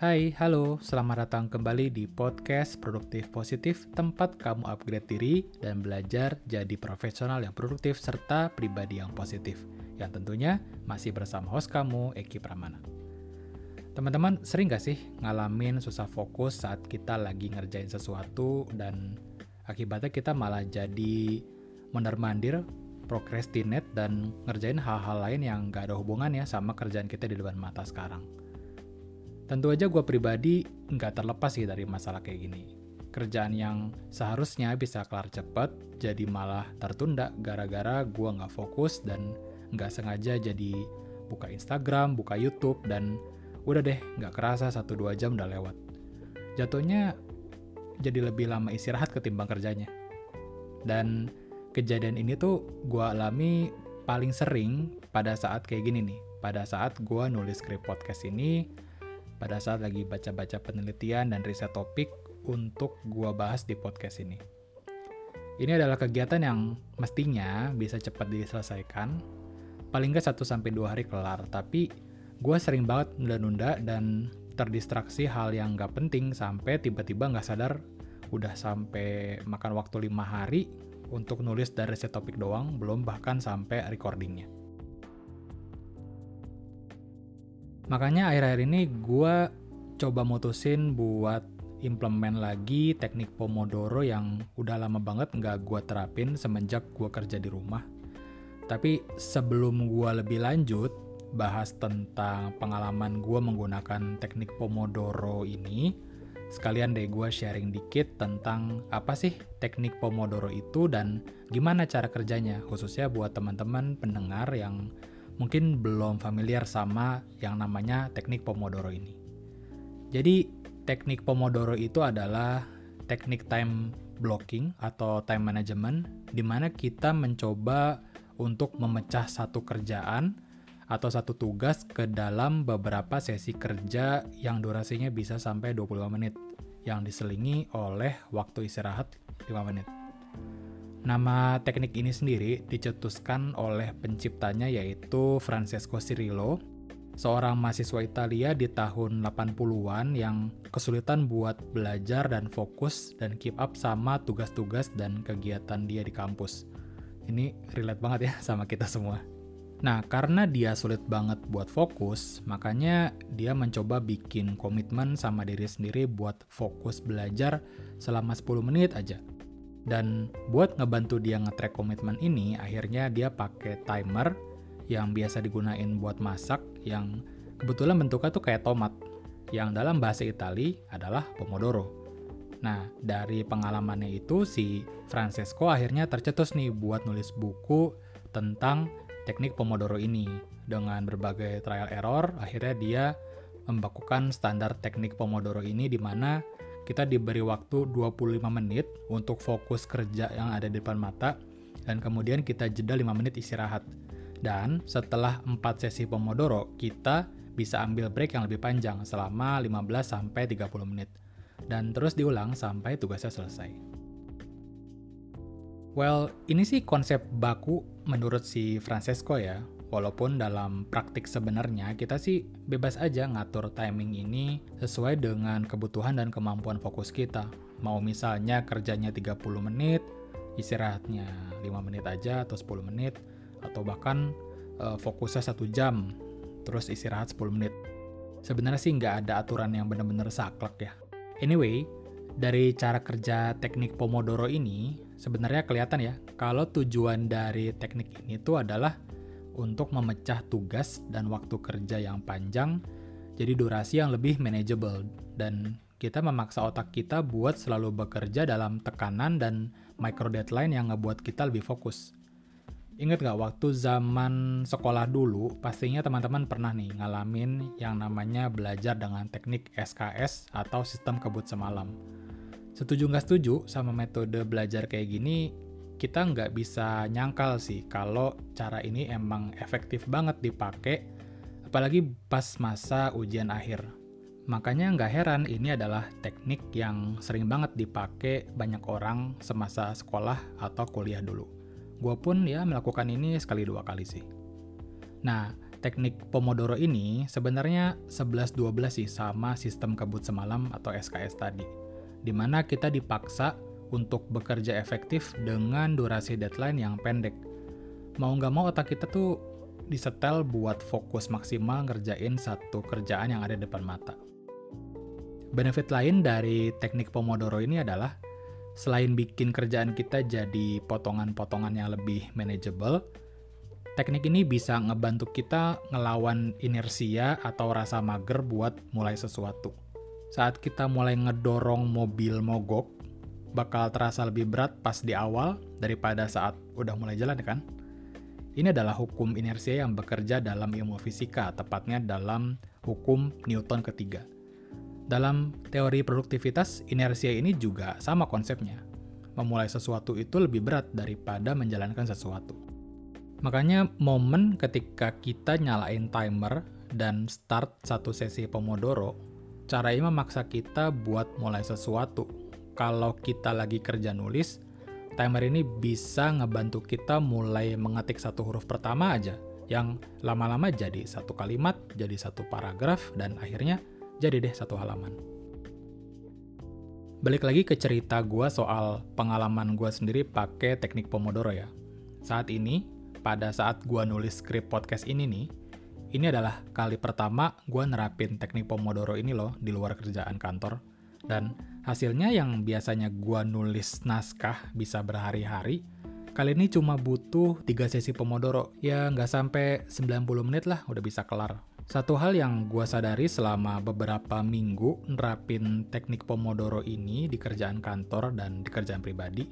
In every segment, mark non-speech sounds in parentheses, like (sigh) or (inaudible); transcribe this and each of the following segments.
Hai, halo, selamat datang kembali di podcast Produktif Positif, tempat kamu upgrade diri dan belajar jadi profesional yang produktif serta pribadi yang positif. Yang tentunya masih bersama host kamu, Eki Pramana. Teman-teman, sering gak sih ngalamin susah fokus saat kita lagi ngerjain sesuatu dan akibatnya kita malah jadi mondar-mandir, procrastinate, dan ngerjain hal-hal lain yang gak ada hubungannya sama kerjaan kita di depan mata sekarang. Tentu aja gue pribadi nggak terlepas sih dari masalah kayak gini. Kerjaan yang seharusnya bisa kelar cepet, jadi malah tertunda gara-gara gue nggak fokus dan nggak sengaja jadi buka Instagram, buka YouTube, dan udah deh nggak kerasa 1-2 jam udah lewat. Jatuhnya jadi lebih lama istirahat ketimbang kerjanya. Dan kejadian ini tuh gue alami paling sering pada saat kayak gini nih. Pada saat gue nulis skrip podcast ini, pada saat lagi baca-baca penelitian dan riset topik untuk gua bahas di podcast ini. Ini adalah kegiatan yang mestinya bisa cepat diselesaikan, paling nggak 1-2 hari kelar, tapi gua sering banget nunda-nunda dan terdistraksi hal yang nggak penting sampai tiba-tiba nggak sadar udah sampai makan waktu lima hari untuk nulis dari riset topik doang, belum bahkan sampai recordingnya. Makanya akhir-akhir ini gue coba mutusin buat implement lagi teknik Pomodoro yang udah lama banget nggak gue terapin semenjak gue kerja di rumah. Tapi sebelum gue lebih lanjut bahas tentang pengalaman gue menggunakan teknik Pomodoro ini, sekalian deh gue sharing dikit tentang apa sih teknik Pomodoro itu dan gimana cara kerjanya, khususnya buat teman-teman pendengar yang mungkin belum familiar sama yang namanya teknik Pomodoro ini. Jadi, teknik Pomodoro itu adalah teknik time blocking atau time management di mana kita mencoba untuk memecah satu kerjaan atau satu tugas ke dalam beberapa sesi kerja yang durasinya bisa sampai 25 menit yang diselingi oleh waktu istirahat 5 menit. Nama teknik ini sendiri dicetuskan oleh penciptanya yaitu Francesco Cirillo, seorang mahasiswa Italia di tahun 80-an yang kesulitan buat belajar dan fokus dan keep up sama tugas-tugas dan kegiatan dia di kampus. Ini relate banget ya (laughs) sama kita semua. Nah, karena dia sulit banget buat fokus, makanya dia mencoba bikin komitmen sama diri sendiri buat fokus belajar selama 10 menit aja dan buat ngebantu dia nge-track komitmen ini, akhirnya dia pakai timer yang biasa digunain buat masak yang kebetulan bentuknya tuh kayak tomat yang dalam bahasa Itali adalah pomodoro. Nah, dari pengalamannya itu si Francesco akhirnya tercetus nih buat nulis buku tentang teknik pomodoro ini. Dengan berbagai trial error, akhirnya dia membakukan standar teknik pomodoro ini di mana kita diberi waktu 25 menit untuk fokus kerja yang ada di depan mata, dan kemudian kita jeda 5 menit istirahat. Dan setelah 4 sesi Pomodoro, kita bisa ambil break yang lebih panjang selama 15-30 menit. Dan terus diulang sampai tugasnya selesai. Well, ini sih konsep baku menurut si Francesco ya, Walaupun dalam praktik sebenarnya kita sih bebas aja ngatur timing ini sesuai dengan kebutuhan dan kemampuan fokus kita. Mau misalnya kerjanya 30 menit, istirahatnya 5 menit aja atau 10 menit, atau bahkan uh, fokusnya satu jam, terus istirahat 10 menit. Sebenarnya sih nggak ada aturan yang benar-benar saklek ya. Anyway, dari cara kerja teknik Pomodoro ini, sebenarnya kelihatan ya, kalau tujuan dari teknik ini tuh adalah untuk memecah tugas dan waktu kerja yang panjang jadi durasi yang lebih manageable dan kita memaksa otak kita buat selalu bekerja dalam tekanan dan micro deadline yang ngebuat kita lebih fokus. Ingat gak waktu zaman sekolah dulu, pastinya teman-teman pernah nih ngalamin yang namanya belajar dengan teknik SKS atau sistem kebut semalam. Setuju nggak setuju sama metode belajar kayak gini, kita nggak bisa nyangkal sih kalau cara ini emang efektif banget dipakai, apalagi pas masa ujian akhir. Makanya nggak heran ini adalah teknik yang sering banget dipakai banyak orang semasa sekolah atau kuliah dulu. Gue pun ya melakukan ini sekali dua kali sih. Nah, teknik Pomodoro ini sebenarnya 11-12 sih sama sistem kebut semalam atau SKS tadi. Di mana kita dipaksa untuk bekerja efektif dengan durasi deadline yang pendek. Mau nggak mau otak kita tuh disetel buat fokus maksimal ngerjain satu kerjaan yang ada di depan mata. Benefit lain dari teknik Pomodoro ini adalah selain bikin kerjaan kita jadi potongan-potongan yang lebih manageable, teknik ini bisa ngebantu kita ngelawan inersia atau rasa mager buat mulai sesuatu. Saat kita mulai ngedorong mobil mogok, bakal terasa lebih berat pas di awal daripada saat udah mulai jalan kan? Ini adalah hukum inersia yang bekerja dalam ilmu fisika, tepatnya dalam hukum Newton ketiga. Dalam teori produktivitas, inersia ini juga sama konsepnya. Memulai sesuatu itu lebih berat daripada menjalankan sesuatu. Makanya momen ketika kita nyalain timer dan start satu sesi Pomodoro, cara ini memaksa kita buat mulai sesuatu. Kalau kita lagi kerja nulis, timer ini bisa ngebantu kita mulai mengetik satu huruf pertama aja, yang lama-lama jadi satu kalimat, jadi satu paragraf, dan akhirnya jadi deh satu halaman. Balik lagi ke cerita gue soal pengalaman gue sendiri pakai teknik Pomodoro ya. Saat ini, pada saat gue nulis skrip podcast ini nih, ini adalah kali pertama gue nerapin teknik Pomodoro ini loh di luar kerjaan kantor. Dan hasilnya yang biasanya gue nulis naskah bisa berhari-hari, kali ini cuma butuh 3 sesi Pomodoro. Ya nggak sampai 90 menit lah udah bisa kelar. Satu hal yang gue sadari selama beberapa minggu nerapin teknik Pomodoro ini di kerjaan kantor dan di kerjaan pribadi,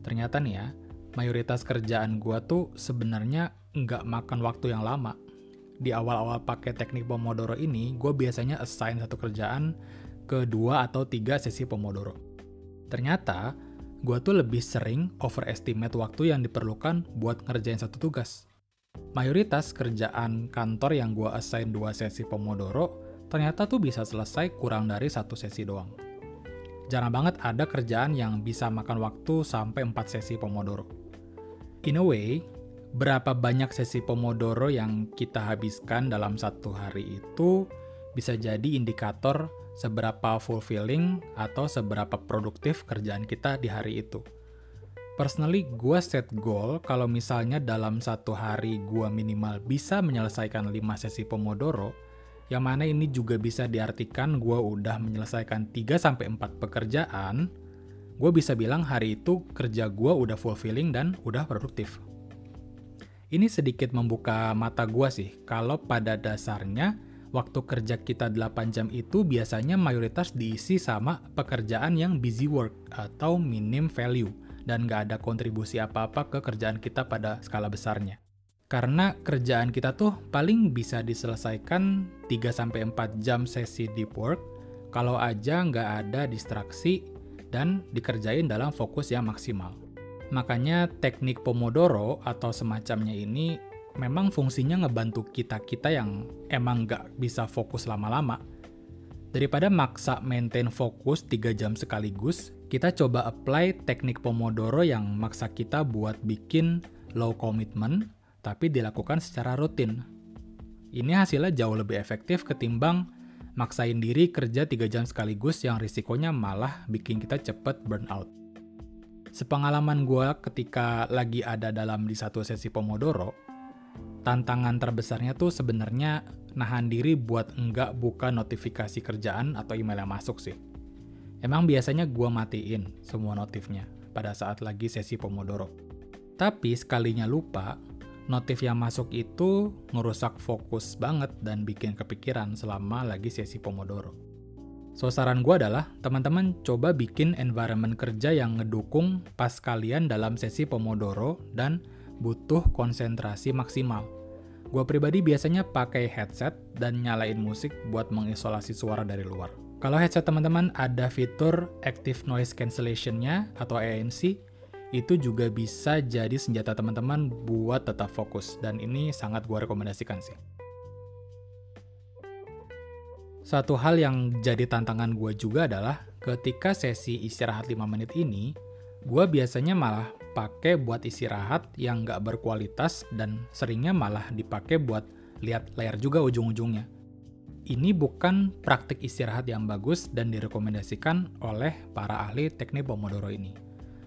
ternyata nih ya, mayoritas kerjaan gue tuh sebenarnya nggak makan waktu yang lama. Di awal-awal pakai teknik Pomodoro ini, gue biasanya assign satu kerjaan ke dua atau tiga sesi Pomodoro. Ternyata, gue tuh lebih sering overestimate waktu yang diperlukan buat ngerjain satu tugas. Mayoritas kerjaan kantor yang gue assign dua sesi Pomodoro, ternyata tuh bisa selesai kurang dari satu sesi doang. Jarang banget ada kerjaan yang bisa makan waktu sampai 4 sesi Pomodoro. In a way, berapa banyak sesi Pomodoro yang kita habiskan dalam satu hari itu bisa jadi indikator seberapa fulfilling atau seberapa produktif kerjaan kita di hari itu. Personally, gue set goal kalau misalnya dalam satu hari gue minimal bisa menyelesaikan 5 sesi Pomodoro, yang mana ini juga bisa diartikan gue udah menyelesaikan 3-4 pekerjaan, gue bisa bilang hari itu kerja gue udah fulfilling dan udah produktif. Ini sedikit membuka mata gue sih, kalau pada dasarnya waktu kerja kita 8 jam itu biasanya mayoritas diisi sama pekerjaan yang busy work atau minim value dan nggak ada kontribusi apa-apa ke kerjaan kita pada skala besarnya. Karena kerjaan kita tuh paling bisa diselesaikan 3-4 jam sesi deep work kalau aja nggak ada distraksi dan dikerjain dalam fokus yang maksimal. Makanya teknik Pomodoro atau semacamnya ini memang fungsinya ngebantu kita-kita yang emang nggak bisa fokus lama-lama. Daripada maksa maintain fokus 3 jam sekaligus, kita coba apply teknik Pomodoro yang maksa kita buat bikin low commitment, tapi dilakukan secara rutin. Ini hasilnya jauh lebih efektif ketimbang maksain diri kerja 3 jam sekaligus yang risikonya malah bikin kita cepet burnout. Sepengalaman gue ketika lagi ada dalam di satu sesi Pomodoro, tantangan terbesarnya tuh sebenarnya nahan diri buat enggak buka notifikasi kerjaan atau email yang masuk sih Emang biasanya gue matiin semua notifnya pada saat lagi sesi Pomodoro. Tapi sekalinya lupa, notif yang masuk itu ngerusak fokus banget dan bikin kepikiran selama lagi sesi Pomodoro. So, saran gue adalah teman-teman coba bikin environment kerja yang ngedukung pas kalian dalam sesi Pomodoro dan butuh konsentrasi maksimal. Gue pribadi biasanya pakai headset dan nyalain musik buat mengisolasi suara dari luar. Kalau headset teman-teman ada fitur Active Noise Cancellation-nya atau ANC, itu juga bisa jadi senjata teman-teman buat tetap fokus, dan ini sangat gue rekomendasikan sih. Satu hal yang jadi tantangan gue juga adalah ketika sesi istirahat 5 menit ini, gue biasanya malah pakai buat istirahat yang nggak berkualitas dan seringnya malah dipakai buat lihat layar juga ujung-ujungnya. Ini bukan praktik istirahat yang bagus dan direkomendasikan oleh para ahli teknik Pomodoro ini.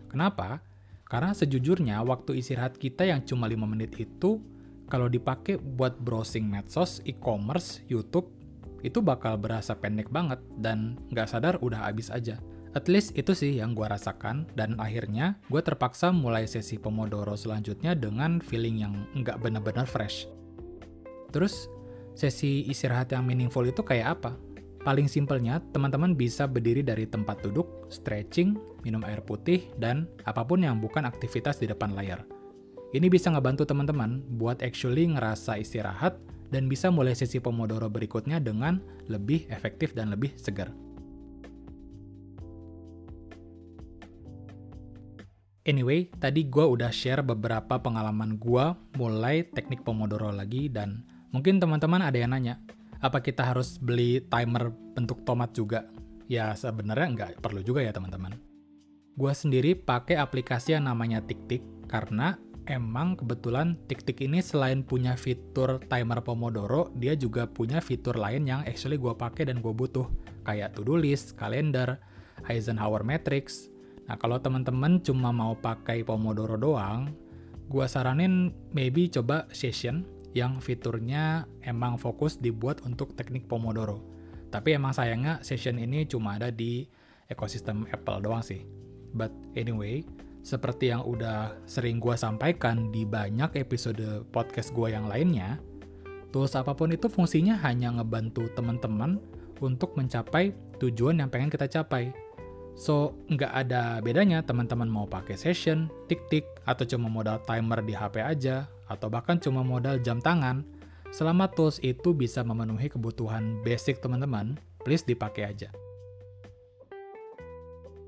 Kenapa? Karena sejujurnya waktu istirahat kita yang cuma 5 menit itu kalau dipakai buat browsing medsos, e-commerce, YouTube, itu bakal berasa pendek banget dan nggak sadar udah habis aja. At least itu sih yang gue rasakan, dan akhirnya gue terpaksa mulai sesi Pomodoro selanjutnya dengan feeling yang nggak benar-benar fresh. Terus, sesi istirahat yang meaningful itu kayak apa? Paling simpelnya, teman-teman bisa berdiri dari tempat duduk, stretching, minum air putih, dan apa pun yang bukan aktivitas di depan layar. Ini bisa ngebantu teman-teman buat actually ngerasa istirahat dan bisa mulai sesi Pomodoro berikutnya dengan lebih efektif dan lebih segar. Anyway, tadi gue udah share beberapa pengalaman gue mulai teknik Pomodoro lagi dan mungkin teman-teman ada yang nanya, apa kita harus beli timer bentuk tomat juga? Ya sebenarnya nggak perlu juga ya teman-teman. Gue sendiri pakai aplikasi yang namanya TikTik karena emang kebetulan TikTik ini selain punya fitur timer Pomodoro, dia juga punya fitur lain yang actually gue pakai dan gue butuh, kayak to-do list, kalender, Eisenhower Matrix, Nah, kalau teman-teman cuma mau pakai Pomodoro doang, gua saranin maybe coba Session yang fiturnya emang fokus dibuat untuk teknik Pomodoro. Tapi emang sayangnya Session ini cuma ada di ekosistem Apple doang sih. But anyway, seperti yang udah sering gua sampaikan di banyak episode podcast gua yang lainnya, tools apa pun itu fungsinya hanya ngebantu teman-teman untuk mencapai tujuan yang pengen kita capai So, nggak ada bedanya teman-teman mau pakai session, tik-tik, atau cuma modal timer di HP aja, atau bahkan cuma modal jam tangan. Selama tools itu bisa memenuhi kebutuhan basic teman-teman, please dipakai aja.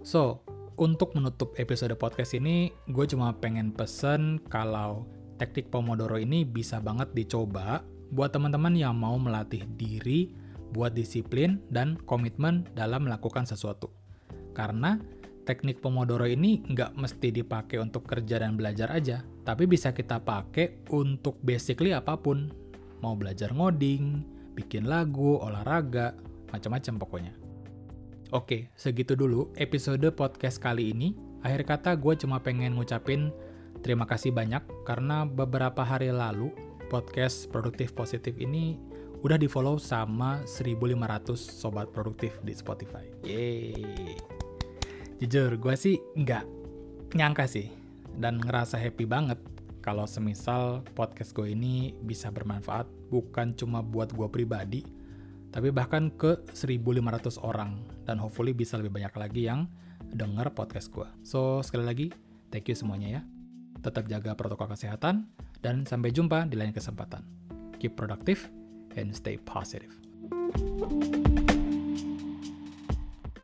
So, untuk menutup episode podcast ini, gue cuma pengen pesen kalau teknik Pomodoro ini bisa banget dicoba buat teman-teman yang mau melatih diri buat disiplin dan komitmen dalam melakukan sesuatu. Karena teknik Pomodoro ini nggak mesti dipakai untuk kerja dan belajar aja, tapi bisa kita pakai untuk basically apa pun. Mau belajar ngoding, bikin lagu, olahraga, macam-macam pokoknya. Oke, segitu dulu episode podcast kali ini. Akhir kata gue cuma pengen ngucapin terima kasih banyak karena beberapa hari lalu podcast Produktif Positif ini udah di-follow sama 1500 sobat produktif di Spotify. Yeay! Jujur gue sih nggak nyangka sih dan ngerasa happy banget kalau semisal podcast gue ini bisa bermanfaat bukan cuma buat gue pribadi tapi bahkan ke 1500 orang dan hopefully bisa lebih banyak lagi yang denger podcast gue. So, sekali lagi, thank you semuanya ya. Tetap jaga protokol kesehatan, dan sampai jumpa di lain kesempatan. Keep productive and stay positive.